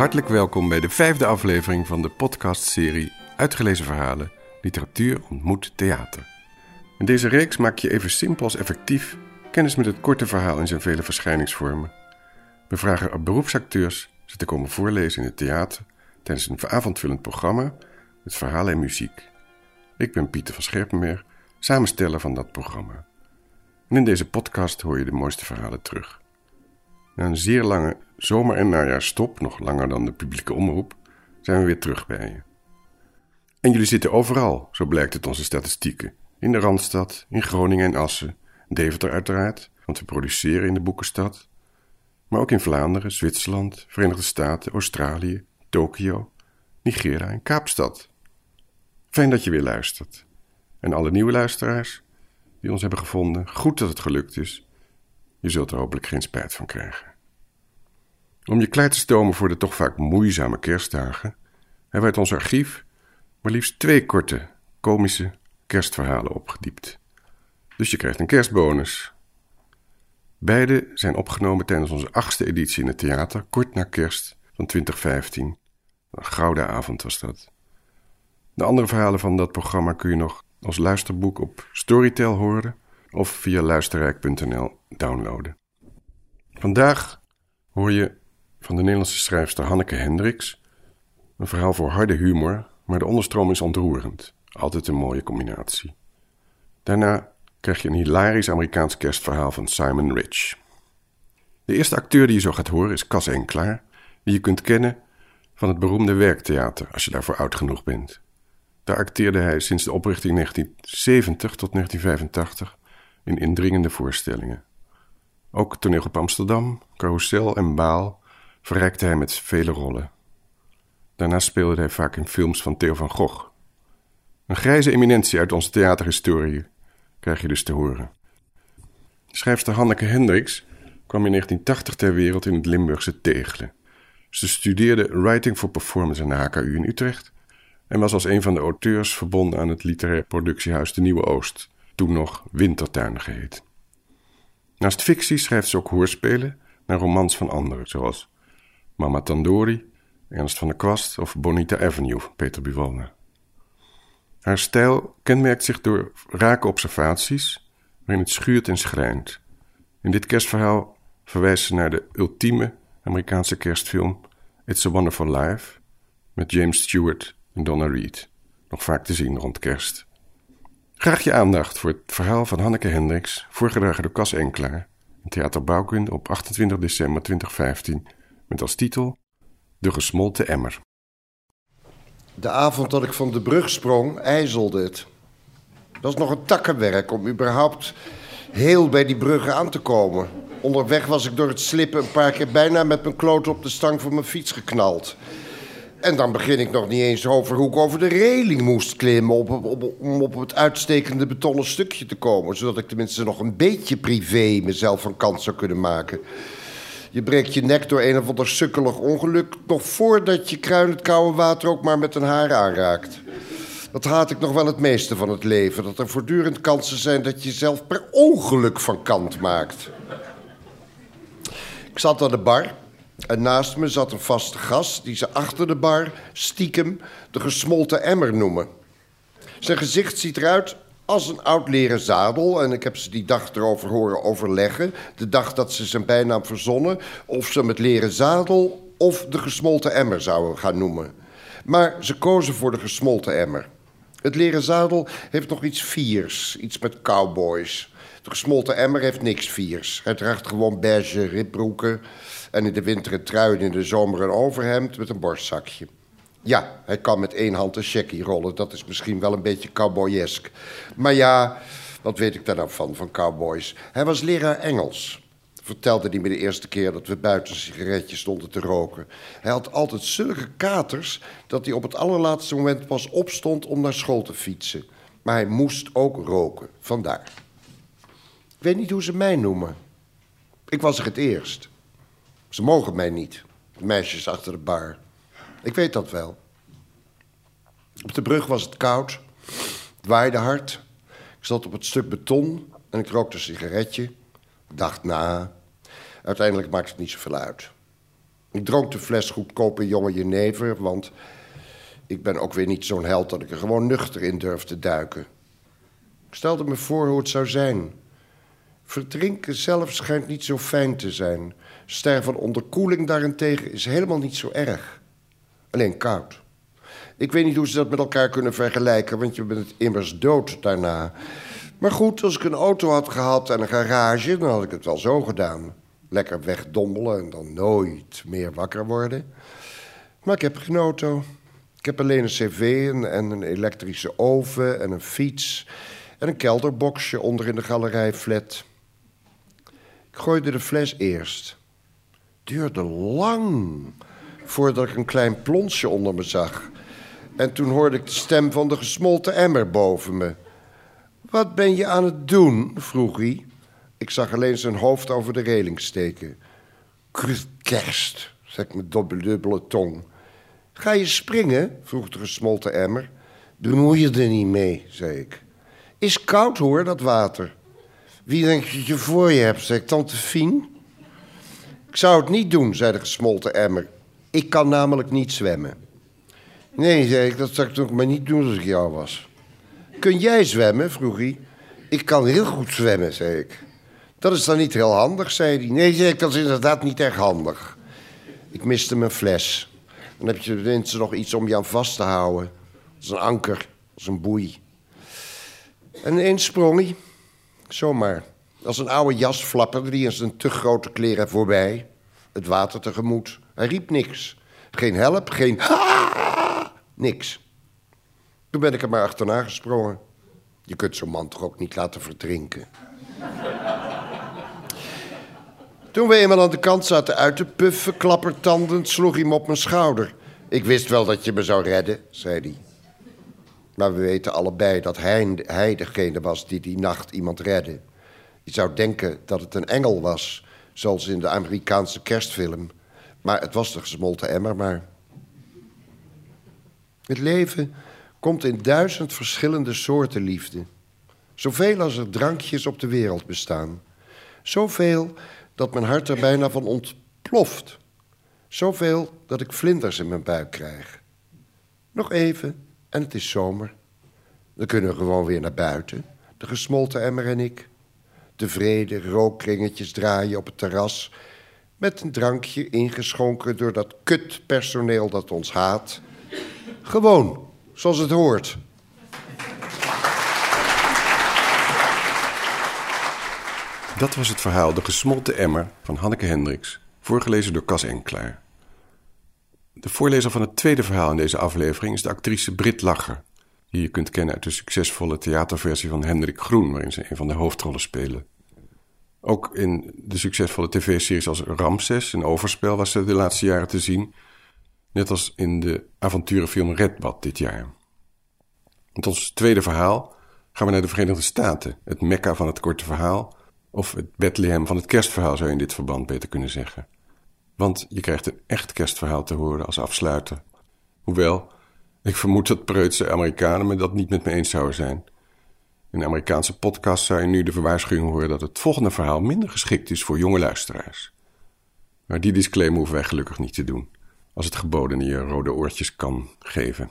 Hartelijk welkom bij de vijfde aflevering van de podcastserie Uitgelezen Verhalen Literatuur ontmoet theater. In deze reeks maak je even simpel als effectief kennis met het korte verhaal in zijn vele verschijningsvormen. We vragen beroepsacteurs ze te komen voorlezen in het theater tijdens een avondvullend programma met verhalen en muziek. Ik ben Pieter van Scherpenberg, samensteller van dat programma. En in deze podcast hoor je de mooiste verhalen terug. Na een zeer lange zomer- en najaarstop, nog langer dan de publieke omroep, zijn we weer terug bij je. En jullie zitten overal, zo blijkt uit onze statistieken. In de Randstad, in Groningen en Assen, Deventer uiteraard, want we produceren in de Boekenstad. Maar ook in Vlaanderen, Zwitserland, Verenigde Staten, Australië, Tokio, Nigeria en Kaapstad. Fijn dat je weer luistert. En alle nieuwe luisteraars die ons hebben gevonden, goed dat het gelukt is. Je zult er hopelijk geen spijt van krijgen. Om je klaar te stomen voor de toch vaak moeizame kerstdagen, hebben we uit ons archief maar liefst twee korte, komische kerstverhalen opgediept. Dus je krijgt een kerstbonus. Beide zijn opgenomen tijdens onze achtste editie in het theater, kort na kerst van 2015. Een gouden avond was dat. De andere verhalen van dat programma kun je nog als luisterboek op Storytel horen of via luisterrijk.nl downloaden. Vandaag hoor je van de Nederlandse schrijfster Hanneke Hendricks een verhaal voor harde humor, maar de onderstroom is ontroerend. Altijd een mooie combinatie. Daarna krijg je een hilarisch Amerikaans kerstverhaal van Simon Rich. De eerste acteur die je zo gaat horen is Cas Enklaar, die je kunt kennen van het beroemde werktheater als je daarvoor oud genoeg bent. Daar acteerde hij sinds de oprichting 1970 tot 1985 in indringende voorstellingen. Ook toneel op Amsterdam, Carousel en Baal verrijkte hij met vele rollen. Daarna speelde hij vaak in films van Theo van Gogh. Een grijze eminentie uit onze theaterhistorie krijg je dus te horen. Schrijfster Hanneke Hendricks kwam in 1980 ter wereld in het Limburgse Tegelen. Ze studeerde Writing for Performance aan de HKU in Utrecht en was als een van de auteurs verbonden aan het literair productiehuis De Nieuwe Oost, toen nog Wintertuin geheet. Naast fictie schrijft ze ook hoorspelen naar romans van anderen, zoals Mama Tandori, Ernst van der Kwast of Bonita Avenue Peter Buwalda. Haar stijl kenmerkt zich door rake observaties, waarin het schuurt en schrijnt. In dit kerstverhaal verwijst ze naar de ultieme Amerikaanse kerstfilm It's a Wonderful Life met James Stewart en Donna Reed, nog vaak te zien rond kerst. Graag je aandacht voor het verhaal van Hanneke Hendricks, voorgedragen door Cas Enklaar, in Theater Bouwkunde op 28 december 2015, met als titel De gesmolten emmer. De avond dat ik van de brug sprong, ijzelde het. Dat was nog een takkenwerk om überhaupt heel bij die brug aan te komen. Onderweg was ik door het slippen een paar keer bijna met mijn kloot op de stang van mijn fiets geknald. En dan begin ik nog niet eens over hoe ik over de reling moest klimmen... Op, op, om op het uitstekende betonnen stukje te komen... zodat ik tenminste nog een beetje privé mezelf van kant zou kunnen maken. Je breekt je nek door een of ander sukkelig ongeluk... nog voordat je kruin het koude water ook maar met een haar aanraakt. Dat haat ik nog wel het meeste van het leven. Dat er voortdurend kansen zijn dat je jezelf per ongeluk van kant maakt. Ik zat aan de bar en naast me zat een vaste gast die ze achter de bar stiekem de gesmolten emmer noemen. Zijn gezicht ziet eruit als een oud leren zadel. En ik heb ze die dag erover horen overleggen. De dag dat ze zijn bijnaam verzonnen. Of ze hem het leren zadel of de gesmolten emmer zouden gaan noemen. Maar ze kozen voor de gesmolten emmer. Het leren zadel heeft nog iets viers. Iets met cowboys. De gesmolten emmer heeft niks viers. Hij draagt gewoon beige ribbroeken. En in de winter een trui en in de zomer een overhemd met een borstzakje. Ja, hij kan met één hand een checkie rollen. Dat is misschien wel een beetje cowboyesk. Maar ja, wat weet ik daar nou van, van cowboys? Hij was leraar Engels. Vertelde hij me de eerste keer dat we buiten een sigaretje stonden te roken. Hij had altijd zulke katers dat hij op het allerlaatste moment pas opstond om naar school te fietsen. Maar hij moest ook roken, vandaar. Ik weet niet hoe ze mij noemen. Ik was er het eerst. Ze mogen mij niet, de meisjes achter de bar. Ik weet dat wel. Op de brug was het koud. Het waaide hard. Ik zat op het stuk beton en ik rookte een sigaretje. Dacht na. Uiteindelijk maakt het niet zoveel uit. Ik dronk de fles goedkope jonge jenever, want ik ben ook weer niet zo'n held dat ik er gewoon nuchter in durf te duiken. Ik stelde me voor hoe het zou zijn. Verdrinken zelf schijnt niet zo fijn te zijn. Sterven van onderkoeling daarentegen is helemaal niet zo erg. Alleen koud. Ik weet niet hoe ze dat met elkaar kunnen vergelijken, want je bent immers dood daarna. Maar goed, als ik een auto had gehad en een garage, dan had ik het wel zo gedaan. Lekker wegdommelen en dan nooit meer wakker worden. Maar ik heb geen auto. Ik heb alleen een cv en, en een elektrische oven en een fiets... en een kelderboxje onder in de galerijflat. Ik gooide de fles eerst. duurde lang voordat ik een klein plonsje onder me zag. En toen hoorde ik de stem van de gesmolten emmer boven me. Wat ben je aan het doen? vroeg hij. Ik zag alleen zijn hoofd over de reling steken. Kerst, zei ik met dubbele tong. Ga je springen? vroeg de gesmolten emmer. Bemoei je er niet mee, zei ik. Is koud hoor, dat water. Wie denk je dat je voor je hebt, zei ik. Tante Fien? Ik zou het niet doen, zei de gesmolten emmer. Ik kan namelijk niet zwemmen. Nee, zei ik, dat zou ik toch maar niet doen als ik jou was. Kun jij zwemmen? vroeg hij. Ik kan heel goed zwemmen, zei ik. Dat is dan niet heel handig, zei hij. Nee, zei ik, dat is inderdaad niet erg handig. Ik miste mijn fles. Dan heb je tenminste nog iets om je aan vast te houden. Als een anker, als een boei. En ineens sprong hij. Zomaar. Als een oude jas flapperde die in zijn te grote kleren voorbij. Het water tegemoet. Hij riep niks. Geen help, geen niks. Toen ben ik er maar achterna gesprongen. Je kunt zo'n man toch ook niet laten verdrinken. Toen we eenmaal aan de kant zaten uit te puffen, klappertandend, sloeg hij me op mijn schouder. Ik wist wel dat je me zou redden, zei hij. Maar we weten allebei dat hij, hij degene was die die nacht iemand redde. Je zou denken dat het een engel was, zoals in de Amerikaanse kerstfilm. Maar het was de gesmolten emmer, maar... Het leven komt in duizend verschillende soorten liefde. Zoveel als er drankjes op de wereld bestaan. Zoveel dat mijn hart er bijna van ontploft. Zoveel dat ik vlinders in mijn buik krijg. Nog even en het is zomer. Dan kunnen we gewoon weer naar buiten, de gesmolten emmer en ik. Tevreden rookkringetjes draaien op het terras... met een drankje ingeschonken door dat kutpersoneel dat ons haat. Gewoon, zoals het hoort. Dat was het verhaal De gesmolten emmer van Hanneke Hendricks, voorgelezen door Cas Enklaar. De voorlezer van het tweede verhaal in deze aflevering is de actrice Brit Lacher, die je kunt kennen uit de succesvolle theaterversie van Hendrik Groen, waarin ze een van de hoofdrollen spelen. Ook in de succesvolle tv-series als Ramses en Overspel was ze de laatste jaren te zien, net als in de avonturenfilm Redbad dit jaar. Met ons tweede verhaal gaan we naar de Verenigde Staten, het mekka van het korte verhaal, of het Bethlehem van het kerstverhaal zou je in dit verband beter kunnen zeggen. Want je krijgt een echt kerstverhaal te horen als afsluiter. Hoewel, ik vermoed dat preutse Amerikanen me dat niet met me eens zouden zijn. In de Amerikaanse podcast zou je nu de verwaarschuwing horen dat het volgende verhaal minder geschikt is voor jonge luisteraars. Maar die disclaimer hoeven wij gelukkig niet te doen, als het geboden je rode oortjes kan geven.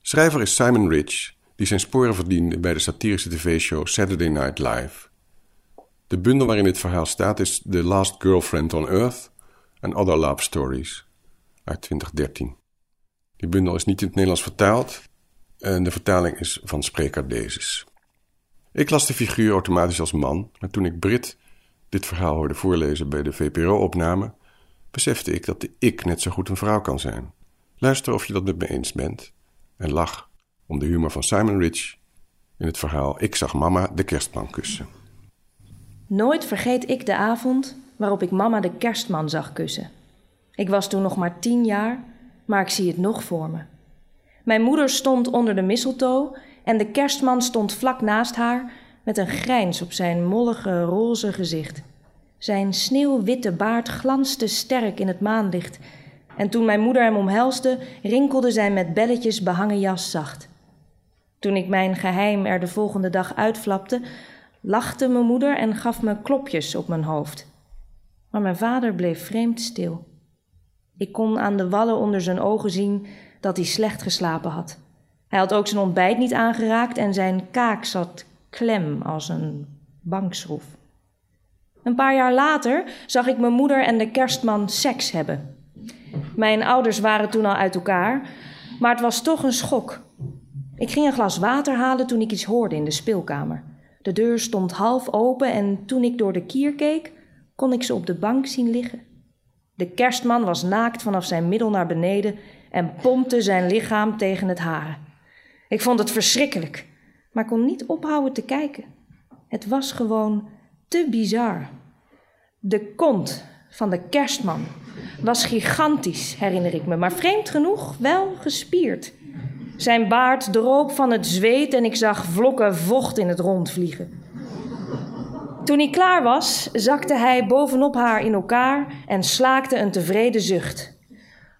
Schrijver is Simon Rich, die zijn sporen verdiende bij de satirische tv-show Saturday Night Live. De bundel waarin dit verhaal staat is The Last Girlfriend on Earth and Other Love Stories uit 2013. Die bundel is niet in het Nederlands vertaald en de vertaling is van spreker Dezes. Ik las de figuur automatisch als man, maar toen ik Brit dit verhaal hoorde voorlezen bij de VPRO-opname, besefte ik dat de ik net zo goed een vrouw kan zijn. Luister of je dat met me eens bent en lach om de humor van Simon Rich in het verhaal Ik zag mama de kerstman kussen. Nooit vergeet ik de avond waarop ik mama de kerstman zag kussen. Ik was toen nog maar tien jaar, maar ik zie het nog voor me. Mijn moeder stond onder de mistletoe en de kerstman stond vlak naast haar met een grijns op zijn mollige roze gezicht. Zijn sneeuwwitte baard glanste sterk in het maanlicht en toen mijn moeder hem omhelsde, rinkelde zijn met belletjes behangen jas zacht. Toen ik mijn geheim er de volgende dag uitflapte, lachte mijn moeder en gaf me klopjes op mijn hoofd. Maar mijn vader bleef vreemd stil. Ik kon aan de wallen onder zijn ogen zien dat hij slecht geslapen had. Hij had ook zijn ontbijt niet aangeraakt en zijn kaak zat klem als een bankschroef. Een paar jaar later zag ik mijn moeder en de kerstman seks hebben. Mijn ouders waren toen al uit elkaar, maar het was toch een schok. Ik ging een glas water halen toen ik iets hoorde in de speelkamer. De deur stond half open en toen ik door de kier keek, kon ik ze op de bank zien liggen. De kerstman was naakt vanaf zijn middel naar beneden en pompte zijn lichaam tegen het hare. Ik vond het verschrikkelijk, maar kon niet ophouden te kijken. Het was gewoon te bizar. De kont van de kerstman was gigantisch, herinner ik me, maar vreemd genoeg wel gespierd. Zijn baard droop van het zweet en ik zag vlokken vocht in het rond vliegen. Toen hij klaar was, zakte hij bovenop haar in elkaar en slaakte een tevreden zucht.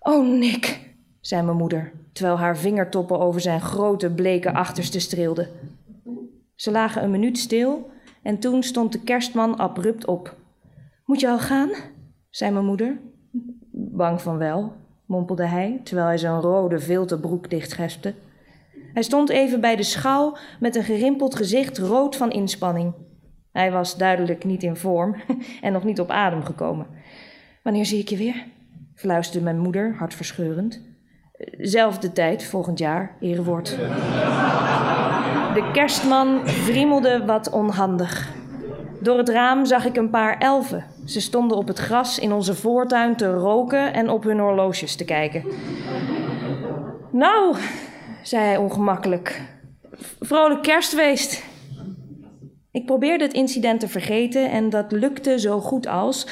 Oh, Nick, zei mijn moeder, terwijl haar vingertoppen over zijn grote bleke achterste streelden. Ze lagen een minuut stil en toen stond de kerstman abrupt op. Moet je al gaan? zei mijn moeder. Bang van wel, mompelde hij, terwijl hij zijn rode viltenbroek dichtgespte. Hij stond even bij de schouw met een gerimpeld gezicht rood van inspanning. Hij was duidelijk niet in vorm en nog niet op adem gekomen. Wanneer zie ik je weer? fluisterde mijn moeder hartverscheurend. Zelfde tijd, volgend jaar, erewoord. De kerstman vriemelde wat onhandig. Door het raam zag ik een paar elfen. Ze stonden op het gras in onze voortuin te roken en op hun horloges te kijken. Nou, zei hij ongemakkelijk. Vrolijk kerstfeest. Ik probeerde het incident te vergeten en dat lukte zo goed als.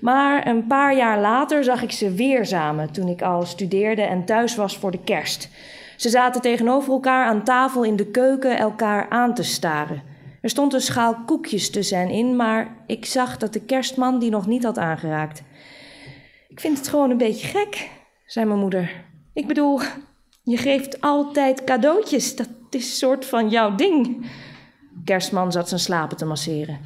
Maar een paar jaar later zag ik ze weer samen toen ik al studeerde en thuis was voor de kerst. Ze zaten tegenover elkaar aan tafel in de keuken elkaar aan te staren. Er stond een schaal koekjes tussen hen in, maar ik zag dat de kerstman die nog niet had aangeraakt. Ik vind het gewoon een beetje gek, zei mijn moeder. Ik bedoel, je geeft altijd cadeautjes. Dat is soort van jouw ding. Kerstman zat zijn slapen te masseren.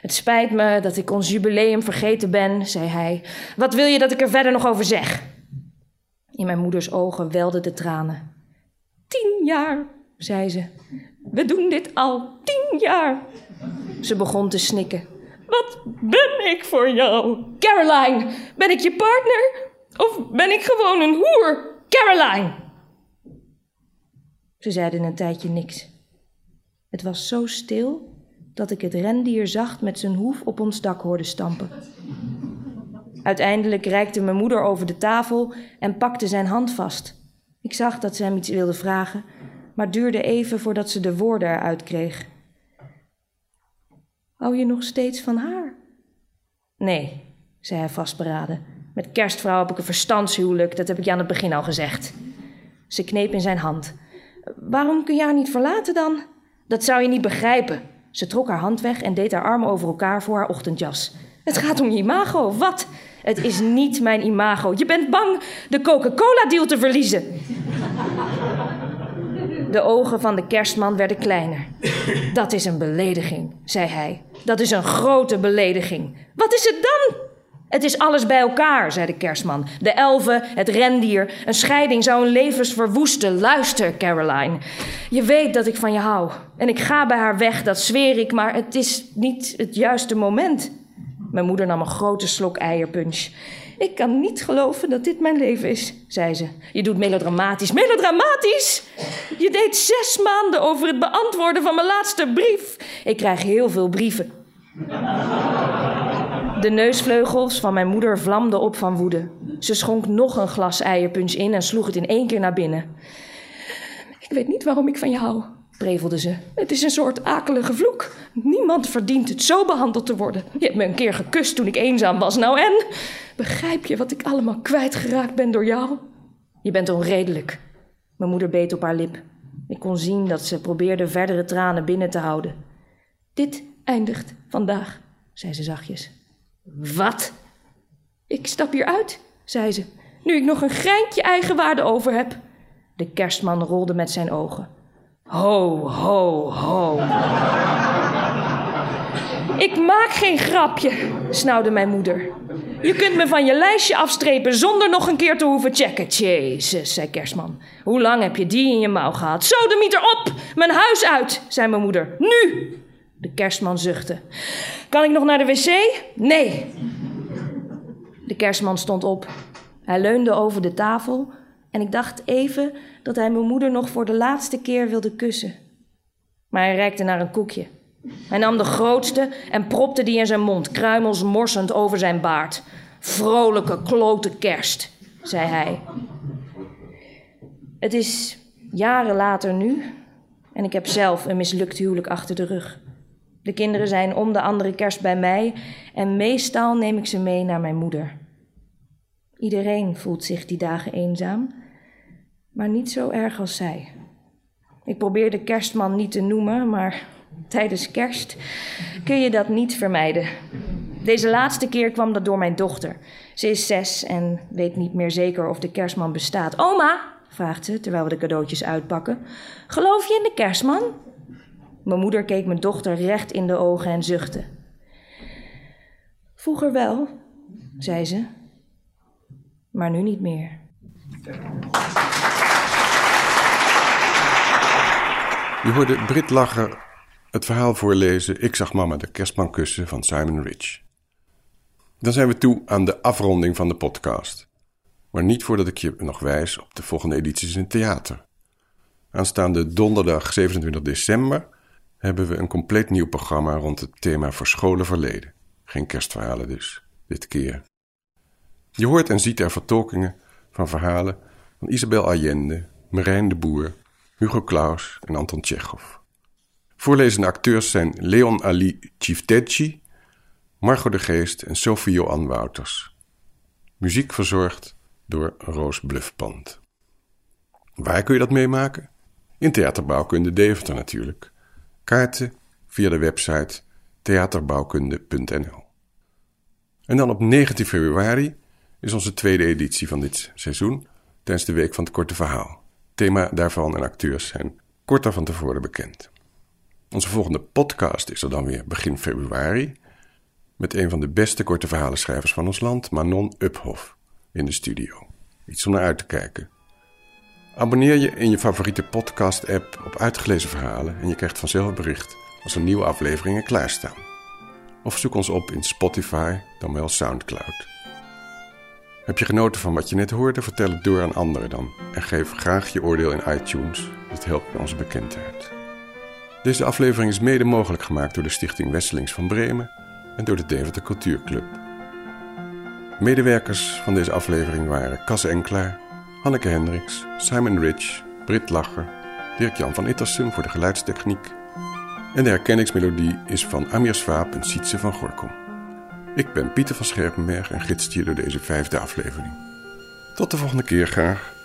Het spijt me dat ik ons jubileum vergeten ben, zei hij. Wat wil je dat ik er verder nog over zeg? In mijn moeders ogen welden de tranen. Tien jaar, zei ze. We doen dit al tien jaar. Ze begon te snikken. Wat ben ik voor jou? Caroline, ben ik je partner? Of ben ik gewoon een hoer? Caroline! Ze zeiden een tijdje niks. Het was zo stil dat ik het rendier zacht met zijn hoef op ons dak hoorde stampen. Uiteindelijk reikte mijn moeder over de tafel en pakte zijn hand vast. Ik zag dat ze hem iets wilde vragen, maar duurde even voordat ze de woorden eruit kreeg. Hou je nog steeds van haar? Nee, zei hij vastberaden. Met kerstvrouw heb ik een verstandshuwelijk, dat heb ik je aan het begin al gezegd. Ze kneep in zijn hand. Waarom kun je haar niet verlaten dan? Dat zou je niet begrijpen. Ze trok haar hand weg en deed haar armen over elkaar voor haar ochtendjas. Het gaat om je imago, wat? Het is niet mijn imago. Je bent bang de Coca-Cola-deal te verliezen. De ogen van de kerstman werden kleiner. Dat is een belediging, zei hij. Dat is een grote belediging. Wat is het dan? Het is alles bij elkaar, zei de kerstman. De elfen, het rendier. Een scheiding zou een levens verwoesten. Luister, Caroline. Je weet dat ik van je hou. En ik ga bij haar weg, dat zweer ik, maar het is niet het juiste moment. Mijn moeder nam een grote slok eierpunch. Ik kan niet geloven dat dit mijn leven is, zei ze. Je doet melodramatisch. Melodramatisch? Je deed zes maanden over het beantwoorden van mijn laatste brief. Ik krijg heel veel brieven. De neusvleugels van mijn moeder vlamden op van woede. Ze schonk nog een glas eierpunch in en sloeg het in één keer naar binnen. Ik weet niet waarom ik van je hou, prevelde ze. Het is een soort akelige vloek. Niemand verdient het zo behandeld te worden. Je hebt me een keer gekust toen ik eenzaam was. Nou en? Begrijp je wat ik allemaal kwijtgeraakt ben door jou? Je bent onredelijk. Mijn moeder beet op haar lip. Ik kon zien dat ze probeerde verdere tranen binnen te houden. Dit eindigt vandaag, zei ze zachtjes. Wat? Ik stap hier uit, zei ze, nu ik nog een greintje eigenwaarde over heb. De kerstman rolde met zijn ogen. Ho, ho, ho. ik maak geen grapje, snauwde mijn moeder. Je kunt me van je lijstje afstrepen zonder nog een keer te hoeven checken. Jezus, zei Kerstman. Hoe lang heb je die in je mouw gehad? Zo, de mieter op! Mijn huis uit, zei mijn moeder. Nu! De kerstman zuchtte. Kan ik nog naar de wc? Nee. De kerstman stond op. Hij leunde over de tafel en ik dacht even dat hij mijn moeder nog voor de laatste keer wilde kussen. Maar hij reikte naar een koekje. Hij nam de grootste en propte die in zijn mond, kruimels morsend over zijn baard. Vrolijke klote kerst, zei hij. Het is jaren later nu en ik heb zelf een mislukt huwelijk achter de rug. De kinderen zijn om de andere kerst bij mij en meestal neem ik ze mee naar mijn moeder. Iedereen voelt zich die dagen eenzaam, maar niet zo erg als zij. Ik probeer de kerstman niet te noemen, maar tijdens kerst kun je dat niet vermijden. Deze laatste keer kwam dat door mijn dochter. Ze is zes en weet niet meer zeker of de kerstman bestaat. Oma, vraagt ze terwijl we de cadeautjes uitpakken, geloof je in de kerstman? Mijn moeder keek mijn dochter recht in de ogen en zuchtte. Vroeger wel, zei ze, maar nu niet meer. Je hoorde Brit Lacher het verhaal voorlezen Ik zag mama de kerstman kussen van Simon Rich. Dan zijn we toe aan de afronding van de podcast. Maar niet voordat ik je nog wijs op de volgende edities in theater. Aanstaande donderdag 27 december hebben we een compleet nieuw programma rond het thema verscholen verleden. Geen kerstverhalen dus, dit keer. Je hoort en ziet er vertolkingen van verhalen van Isabel Allende, Marijn de Boer, Hugo Claus en Anton Tchekhov. Voorlezende acteurs zijn Leon Ali Civteci, Margot de Geest en Sophie Johan Wouters. Muziek verzorgd door Roos Bluffpand. Waar kun je dat meemaken? In Theaterbouwkunde Deventer natuurlijk. Kaarten via de website theaterbouwkunde.nl. En dan op 19 februari is onze tweede editie van dit seizoen tijdens de Week van het Korte Verhaal. Thema daarvan en acteurs zijn korter van tevoren bekend. Onze volgende podcast is er dan weer begin februari met een van de beste korte verhalenschrijvers van ons land, Manon Uphoff, in de studio. Iets om naar uit te kijken. Abonneer je in je favoriete podcast-app op uitgelezen verhalen en je krijgt vanzelf bericht als er nieuwe afleveringen klaarstaan. Of zoek ons op in Spotify, dan wel Soundcloud. Heb je genoten van wat je net hoorde? Vertel het door aan anderen dan. En geef graag je oordeel in iTunes. Dat helpt bij onze bekendheid. Deze aflevering is mede mogelijk gemaakt door de Stichting Wesselings van Bremen en door de Deventer Cultuurclub. Medewerkers van deze aflevering waren Cas Enklaar, Hanneke Hendricks, Simon Rich, Brit Lacher, Dirk-Jan van Ittersum voor de geluidstechniek. En de herkenningsmelodie is van Amir Swaap en Sietse van Gorkom. Ik ben Pieter van Scherpenberg en gids je door deze vijfde aflevering. Tot de volgende keer graag.